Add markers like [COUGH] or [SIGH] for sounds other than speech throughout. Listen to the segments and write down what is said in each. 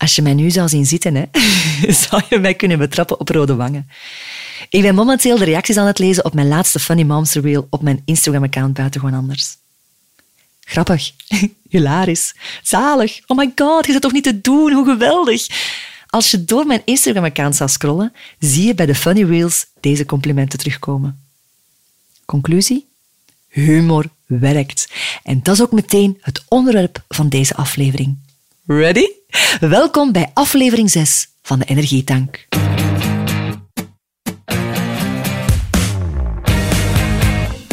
Als je mij nu zou zien zitten, hè, [LAUGHS] zou je mij kunnen betrappen op rode wangen. Ik ben momenteel de reacties aan het lezen op mijn laatste Funny Moms Reel op mijn Instagram-account Buitengewoon Anders. Grappig, [LAUGHS] hilarisch, zalig. Oh my god, je zit toch niet te doen, hoe geweldig. Als je door mijn Instagram-account zou scrollen, zie je bij de Funny Reels deze complimenten terugkomen. Conclusie? Humor werkt. En dat is ook meteen het onderwerp van deze aflevering. Ready? Welkom bij aflevering 6 van de Energietank.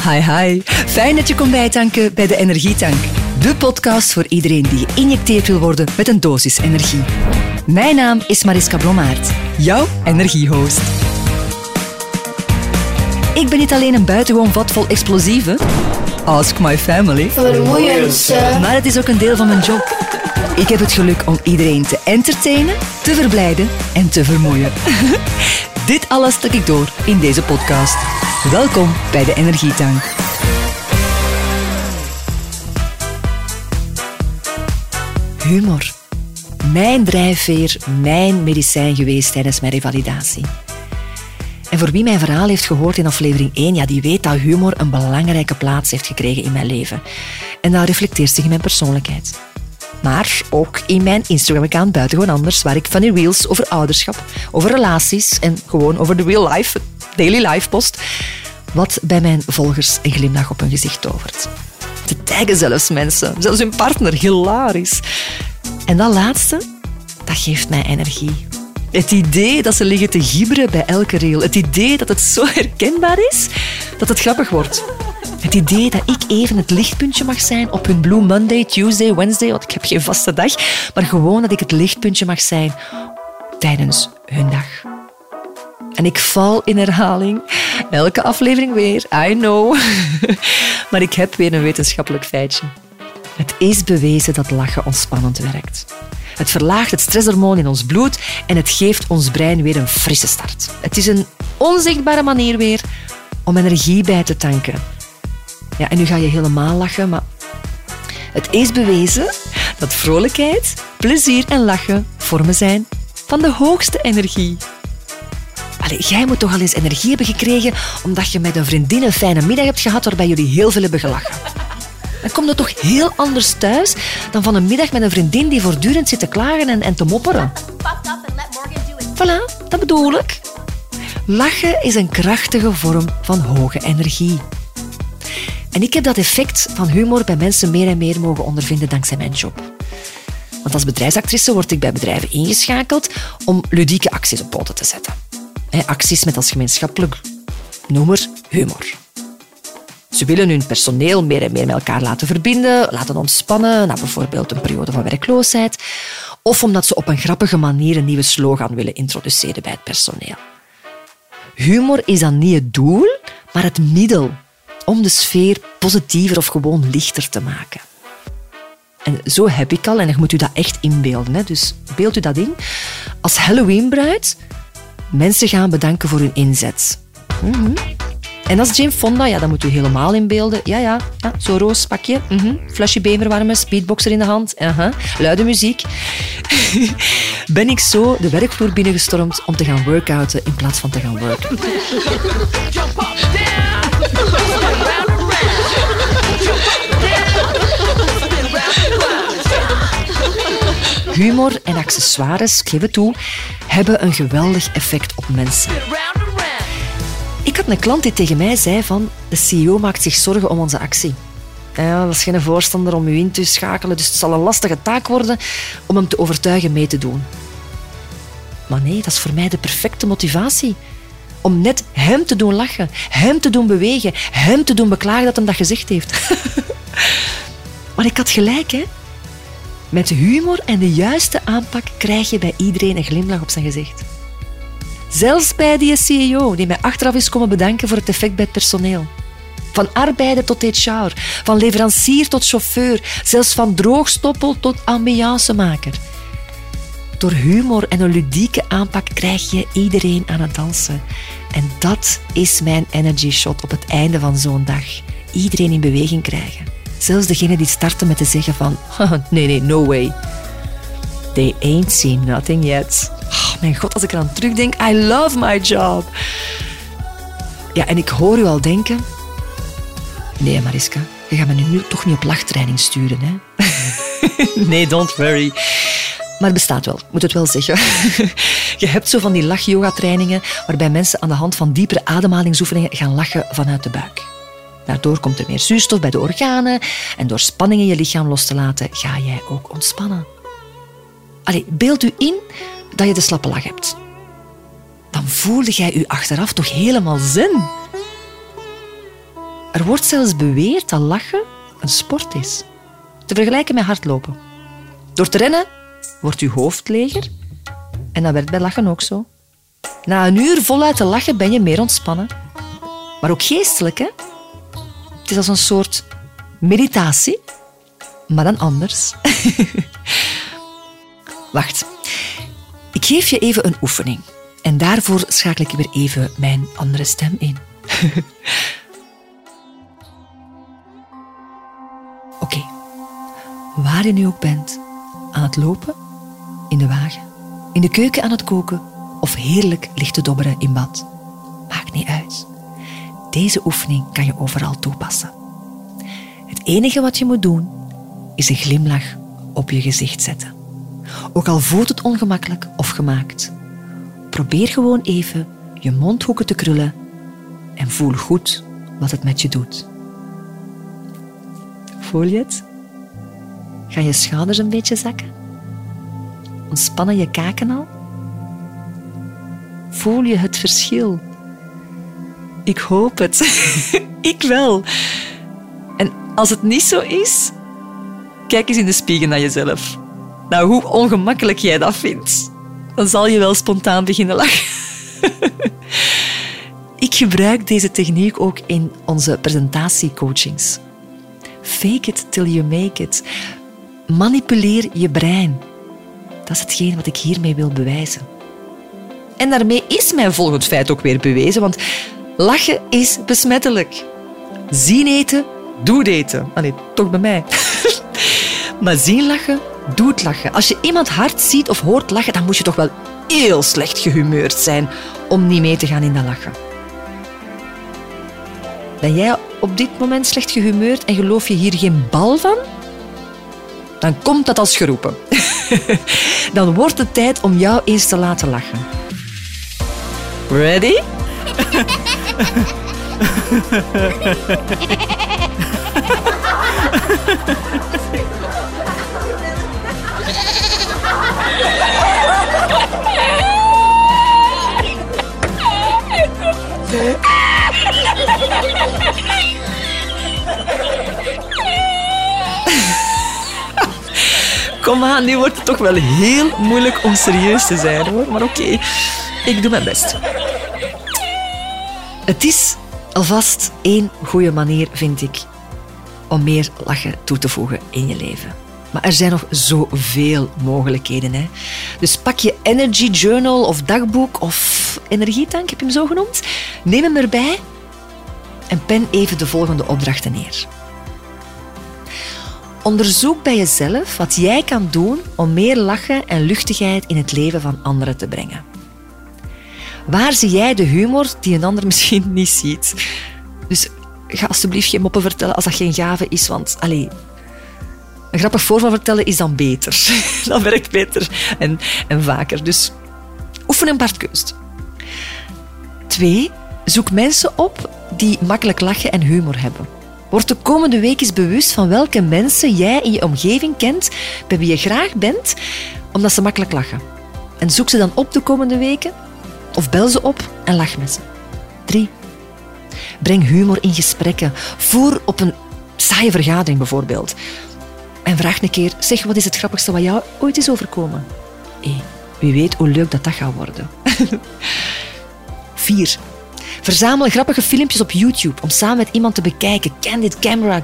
Hi hi, fijn dat je komt bijtanken bij de Energietank. De podcast voor iedereen die geïnjecteerd wil worden met een dosis energie. Mijn naam is Mariska Blommaert, jouw energiehost. Ik ben niet alleen een buitengewoon vat vol explosieven. Ask my family. Vermoeiend, Maar het is ook een deel van mijn job. Ik heb het geluk om iedereen te entertainen, te verblijden en te vermoeien. [LAUGHS] Dit alles stuk ik door in deze podcast. Welkom bij de Energietank. Humor. Mijn drijfveer, mijn medicijn geweest tijdens mijn revalidatie. En voor wie mijn verhaal heeft gehoord in aflevering 1, ja, die weet dat humor een belangrijke plaats heeft gekregen in mijn leven. En dat reflecteert zich in mijn persoonlijkheid. Maar ook in mijn Instagram-account Buitengewoon Anders, waar ik funny reels over ouderschap, over relaties en gewoon over de real life, daily life post, wat bij mijn volgers een glimlach op hun gezicht tovert. Te taggen zelfs mensen, zelfs hun partner, hilarisch. En dat laatste, dat geeft mij energie. Het idee dat ze liggen te gibberen bij elke reel. Het idee dat het zo herkenbaar is dat het grappig wordt. Het idee dat ik even het lichtpuntje mag zijn op hun Blue Monday, Tuesday, Wednesday, want ik heb geen vaste dag, maar gewoon dat ik het lichtpuntje mag zijn tijdens hun dag. En ik val in herhaling. Elke aflevering weer, I know. [LAUGHS] Maar ik heb weer een wetenschappelijk feitje. Het is bewezen dat lachen ontspannend werkt. Het verlaagt het stresshormoon in ons bloed en het geeft ons brein weer een frisse start. Het is een onzichtbare manier weer om energie bij te tanken. Ja, en nu ga je helemaal lachen, maar het is bewezen dat vrolijkheid, plezier en lachen vormen zijn van de hoogste energie. Allee, jij moet toch al eens energie hebben gekregen omdat je met een vriendin een fijne middag hebt gehad waarbij jullie heel veel hebben gelachen. Dan komt het toch heel anders thuis dan van een middag met een vriendin die voortdurend zit te klagen en, en te mopperen. Voilà, dat bedoel ik. Lachen is een krachtige vorm van hoge energie. En ik heb dat effect van humor bij mensen meer en meer mogen ondervinden dankzij mijn job. Want als bedrijfsactrice word ik bij bedrijven ingeschakeld om ludieke acties op poten te zetten. Acties met als gemeenschappelijk noemer humor. Ze willen hun personeel meer en meer met elkaar laten verbinden, laten ontspannen, na bijvoorbeeld een periode van werkloosheid, of omdat ze op een grappige manier een nieuwe slogan willen introduceren bij het personeel. Humor is dan niet het doel, maar het middel om de sfeer positiever of gewoon lichter te maken. En zo heb ik al, en dan moet u dat echt inbeelden. Hè. Dus beeld u dat in. Als Halloween-bruid mensen gaan bedanken voor hun inzet. Mhm. En als Jane Fonda, ja, dan moet u helemaal inbeelden. Ja, ja, ja zo'n roos pakje, mhm. flesje beenverwarmen, speedboxer in de hand, aha. luide muziek. [LAUGHS] ben ik zo de werkvloer binnengestormd om te gaan workouten in plaats van te gaan worken. [LAUGHS] Humor en accessoires, geef het toe, hebben een geweldig effect op mensen. Ik had een klant die tegen mij zei van de CEO maakt zich zorgen om onze actie. Ja, dat is geen voorstander om u in te schakelen, dus het zal een lastige taak worden om hem te overtuigen mee te doen. Maar nee, dat is voor mij de perfecte motivatie. Om net hem te doen lachen, hem te doen bewegen, hem te doen beklagen dat hij dat gezegd heeft. [LAUGHS] maar ik had gelijk, hè? Met humor en de juiste aanpak krijg je bij iedereen een glimlach op zijn gezicht. Zelfs bij die CEO die mij achteraf is komen bedanken voor het effect bij het personeel. Van arbeider tot HR, van leverancier tot chauffeur, zelfs van droogstoppel tot ambiancemaker. Door humor en een ludieke aanpak krijg je iedereen aan het dansen. En dat is mijn energy shot op het einde van zo'n dag. Iedereen in beweging krijgen. Zelfs degene die starten met te zeggen van nee, nee, no way. They ain't seen nothing yet. Oh, mijn god, als ik eraan terugdenk, I love my job. Ja, en ik hoor u al denken... Nee, Mariska, je gaat me nu toch niet op lachtraining sturen, hè? [LAUGHS] nee, don't worry. Maar het bestaat wel, moet het wel zeggen. [LAUGHS] Je hebt zo van die lach-yoga-trainingen waarbij mensen aan de hand van diepere ademhalingsoefeningen gaan lachen vanuit de buik. Daardoor komt er meer zuurstof bij de organen en door spanning in je lichaam los te laten, ga jij ook ontspannen. Allee, beeld u in dat je de slappe lach hebt. Dan voelde jij u achteraf toch helemaal zen. Er wordt zelfs beweerd dat lachen een sport is. Te vergelijken met hardlopen. Door te rennen wordt uw hoofd leger. En dat werd bij lachen ook zo. Na een uur voluit te lachen ben je meer ontspannen. Maar ook geestelijk, hè? Het is als een soort meditatie, maar dan anders. [LAUGHS] Wacht. Ik geef je even een oefening. En daarvoor schakel ik weer even mijn andere stem in. [LAUGHS] Oké. Waar je nu ook bent, aan het lopen, in de wagen, in de keuken aan het koken of heerlijk ligt te dobberen in bad. Maakt niet uit. Deze oefening kan je overal toepassen. Het enige wat je moet doen, is een glimlach op je gezicht zetten. Ook al voelt het ongemakkelijk of gemaakt. Probeer gewoon even je mondhoeken te krullen en voel goed wat het met je doet. Voel je het? Gaan je schouders een beetje zakken? Ontspannen je kaken al? Voel je het verschil? Ik hoop het. [LAUGHS] ik wel. En als het niet zo is, kijk eens in de spiegel naar jezelf. Nou, hoe ongemakkelijk jij dat vindt, dan zal je wel spontaan beginnen lachen. [LAUGHS] ik gebruik deze techniek ook in onze presentatiecoachings. Fake it till you make it. Manipuleer je brein. Dat is hetgeen wat ik hiermee wil bewijzen. En daarmee is mijn volgend feit ook weer bewezen, want lachen is besmettelijk. Zien eten, doe eten. Allee, toch bij mij. [LAUGHS] maar zien lachen, doet lachen. Als je iemand hard ziet of hoort lachen, dan moet je toch wel heel slecht gehumeurd zijn om niet mee te gaan in dat lachen. Ben jij op dit moment slecht gehumeurd en geloof je hier geen bal van? Dan komt dat als geroepen. [LAUGHS] dan wordt het tijd om jou eens te laten lachen. Ready? Kom aan, nu wordt het toch wel heel moeilijk om serieus te zijn hoor. Maar oké, ik doe mijn best. Het is alvast één goede manier, vind ik, om meer lachen toe te voegen in je leven. Maar er zijn nog zoveel mogelijkheden. Hè? Dus pak je energy journal of dagboek of energietank, heb je hem zo genoemd. Neem hem erbij en pen even de volgende opdrachten neer. Onderzoek bij jezelf wat jij kan doen om meer lachen en luchtigheid in het leven van anderen te brengen. Waar zie jij de humor die een ander misschien [LAUGHS] niet ziet? Dus ga alsjeblieft geen moppen vertellen als dat geen gave is, want allee, een grappig voorval vertellen is dan beter. [LAUGHS] dat werkt beter en, en vaker. Dus oefen een Bart Twee, zoek mensen op die makkelijk lachen en humor hebben. Word de komende week eens bewust van welke mensen jij in je omgeving kent, bij wie je graag bent, omdat ze makkelijk lachen. En zoek ze dan op de komende weken, of bel ze op en lach met ze. 3. Breng humor in gesprekken. Voer op een saaie vergadering bijvoorbeeld. En vraag een keer, zeg, wat is het grappigste wat jou ooit is overkomen? Hey, wie weet hoe leuk dat dat gaat worden. [LAUGHS] 4. Verzamel grappige filmpjes op YouTube om samen met iemand te bekijken. Candid camera,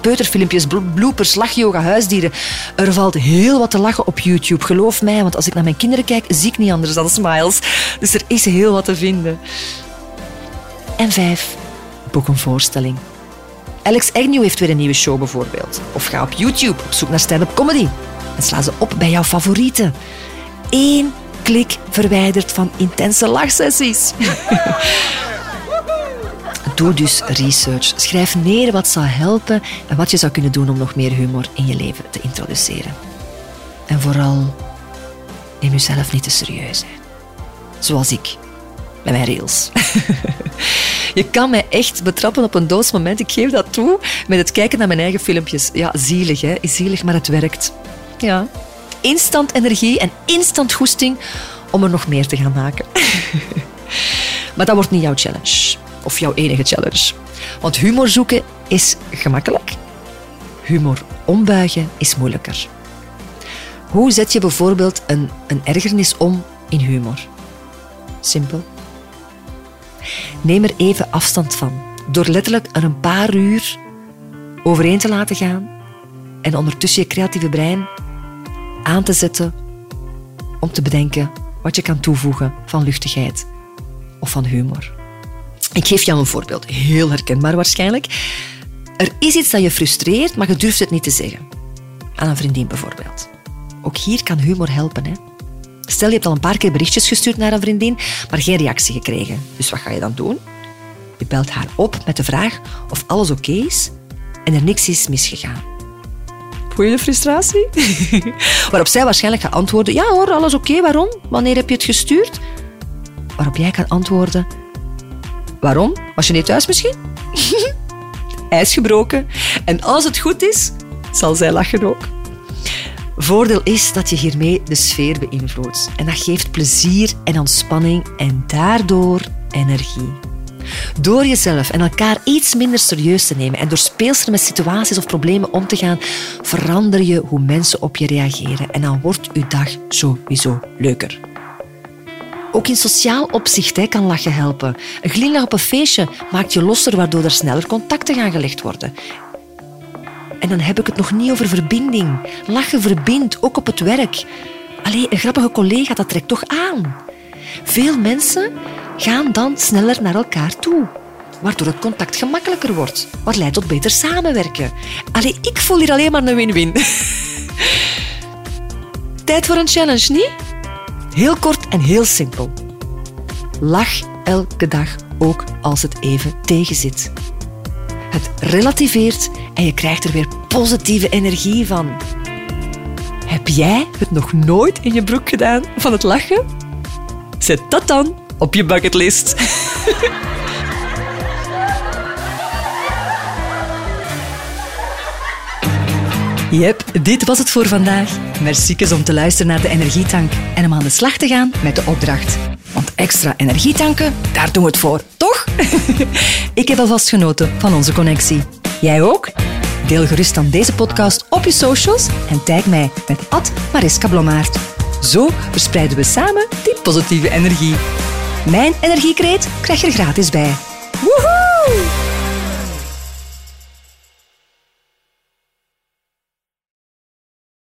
peuterfilmpjes, bloopers, lachyoga, huisdieren. Er valt heel wat te lachen op YouTube, geloof mij. Want als ik naar mijn kinderen kijk, zie ik niet anders dan smiles. Dus er is heel wat te vinden. En vijf, boek een voorstelling. Alex Agnew heeft weer een nieuwe show bijvoorbeeld. Of ga op YouTube op zoek naar stand-up comedy. en sla ze op bij jouw favorieten. Eén klik verwijderd van intense lachsessies. [LAUGHS] Doe dus research. Schrijf neer wat zou helpen en wat je zou kunnen doen om nog meer humor in je leven te introduceren. En vooral, neem jezelf niet te serieus. Zoals ik, met mijn rails. [LAUGHS] je kan mij echt betrappen op een doodsmoment. Ik geef dat toe met het kijken naar mijn eigen filmpjes. Ja, zielig, hè? Zielig, maar het werkt. Ja. Instant energie en instant goesting om er nog meer te gaan maken. [LAUGHS] maar dat wordt niet jouw challenge. Of jouw enige challenge. Want humor zoeken is gemakkelijk. Humor ombuigen is moeilijker. Hoe zet je bijvoorbeeld een, een ergernis om in humor? Simpel. Neem er even afstand van. Door letterlijk er een paar uur overheen te laten gaan en ondertussen je creatieve brein aan te zetten om te bedenken wat je kan toevoegen van luchtigheid of van humor. Ik geef jou een voorbeeld, heel herkenbaar waarschijnlijk. Er is iets dat je frustreert, maar je durft het niet te zeggen. Aan een vriendin bijvoorbeeld. Ook hier kan humor helpen. Hè? Stel, je hebt al een paar keer berichtjes gestuurd naar een vriendin, maar geen reactie gekregen. Dus wat ga je dan doen? Je belt haar op met de vraag of alles oké is en er niks is misgegaan. De frustratie? [LAUGHS] Waarop zij waarschijnlijk gaat antwoorden: Ja hoor, alles oké, waarom? Wanneer heb je het gestuurd? Waarop jij kan antwoorden: Waarom? Was je niet thuis misschien? [LAUGHS] IJs gebroken. En als het goed is, zal zij lachen ook. Voordeel is dat je hiermee de sfeer beïnvloedt. En dat geeft plezier en ontspanning en daardoor energie. Door jezelf en elkaar iets minder serieus te nemen en door speelser met situaties of problemen om te gaan, verander je hoe mensen op je reageren en dan wordt je dag sowieso leuker. Ook in sociaal opzicht kan lachen helpen. Een glimlach op een feestje maakt je losser, waardoor er sneller contacten gaan gelegd worden. En dan heb ik het nog niet over verbinding. Lachen verbindt, ook op het werk. Alleen een grappige collega, dat trekt toch aan. Veel mensen gaan dan sneller naar elkaar toe, waardoor het contact gemakkelijker wordt, wat leidt tot beter samenwerken. Allee, ik voel hier alleen maar een win-win. [LAUGHS] Tijd voor een challenge, niet? Heel kort en heel simpel. Lach elke dag, ook als het even tegenzit. Het relativeert en je krijgt er weer positieve energie van. Heb jij het nog nooit in je broek gedaan van het lachen? Zet dat dan op je bucketlist. [LAUGHS] Yep, dit was het voor vandaag. Merci om te luisteren naar de Energietank en om aan de slag te gaan met de opdracht. Want extra energietanken, daar doen we het voor, toch? [LAUGHS] Ik heb alvast genoten van onze connectie. Jij ook? Deel gerust dan deze podcast op je socials en tag mij met Mariska Blommaert. Zo verspreiden we samen die positieve energie. Mijn energiekreet krijg je er gratis bij. Woehoe!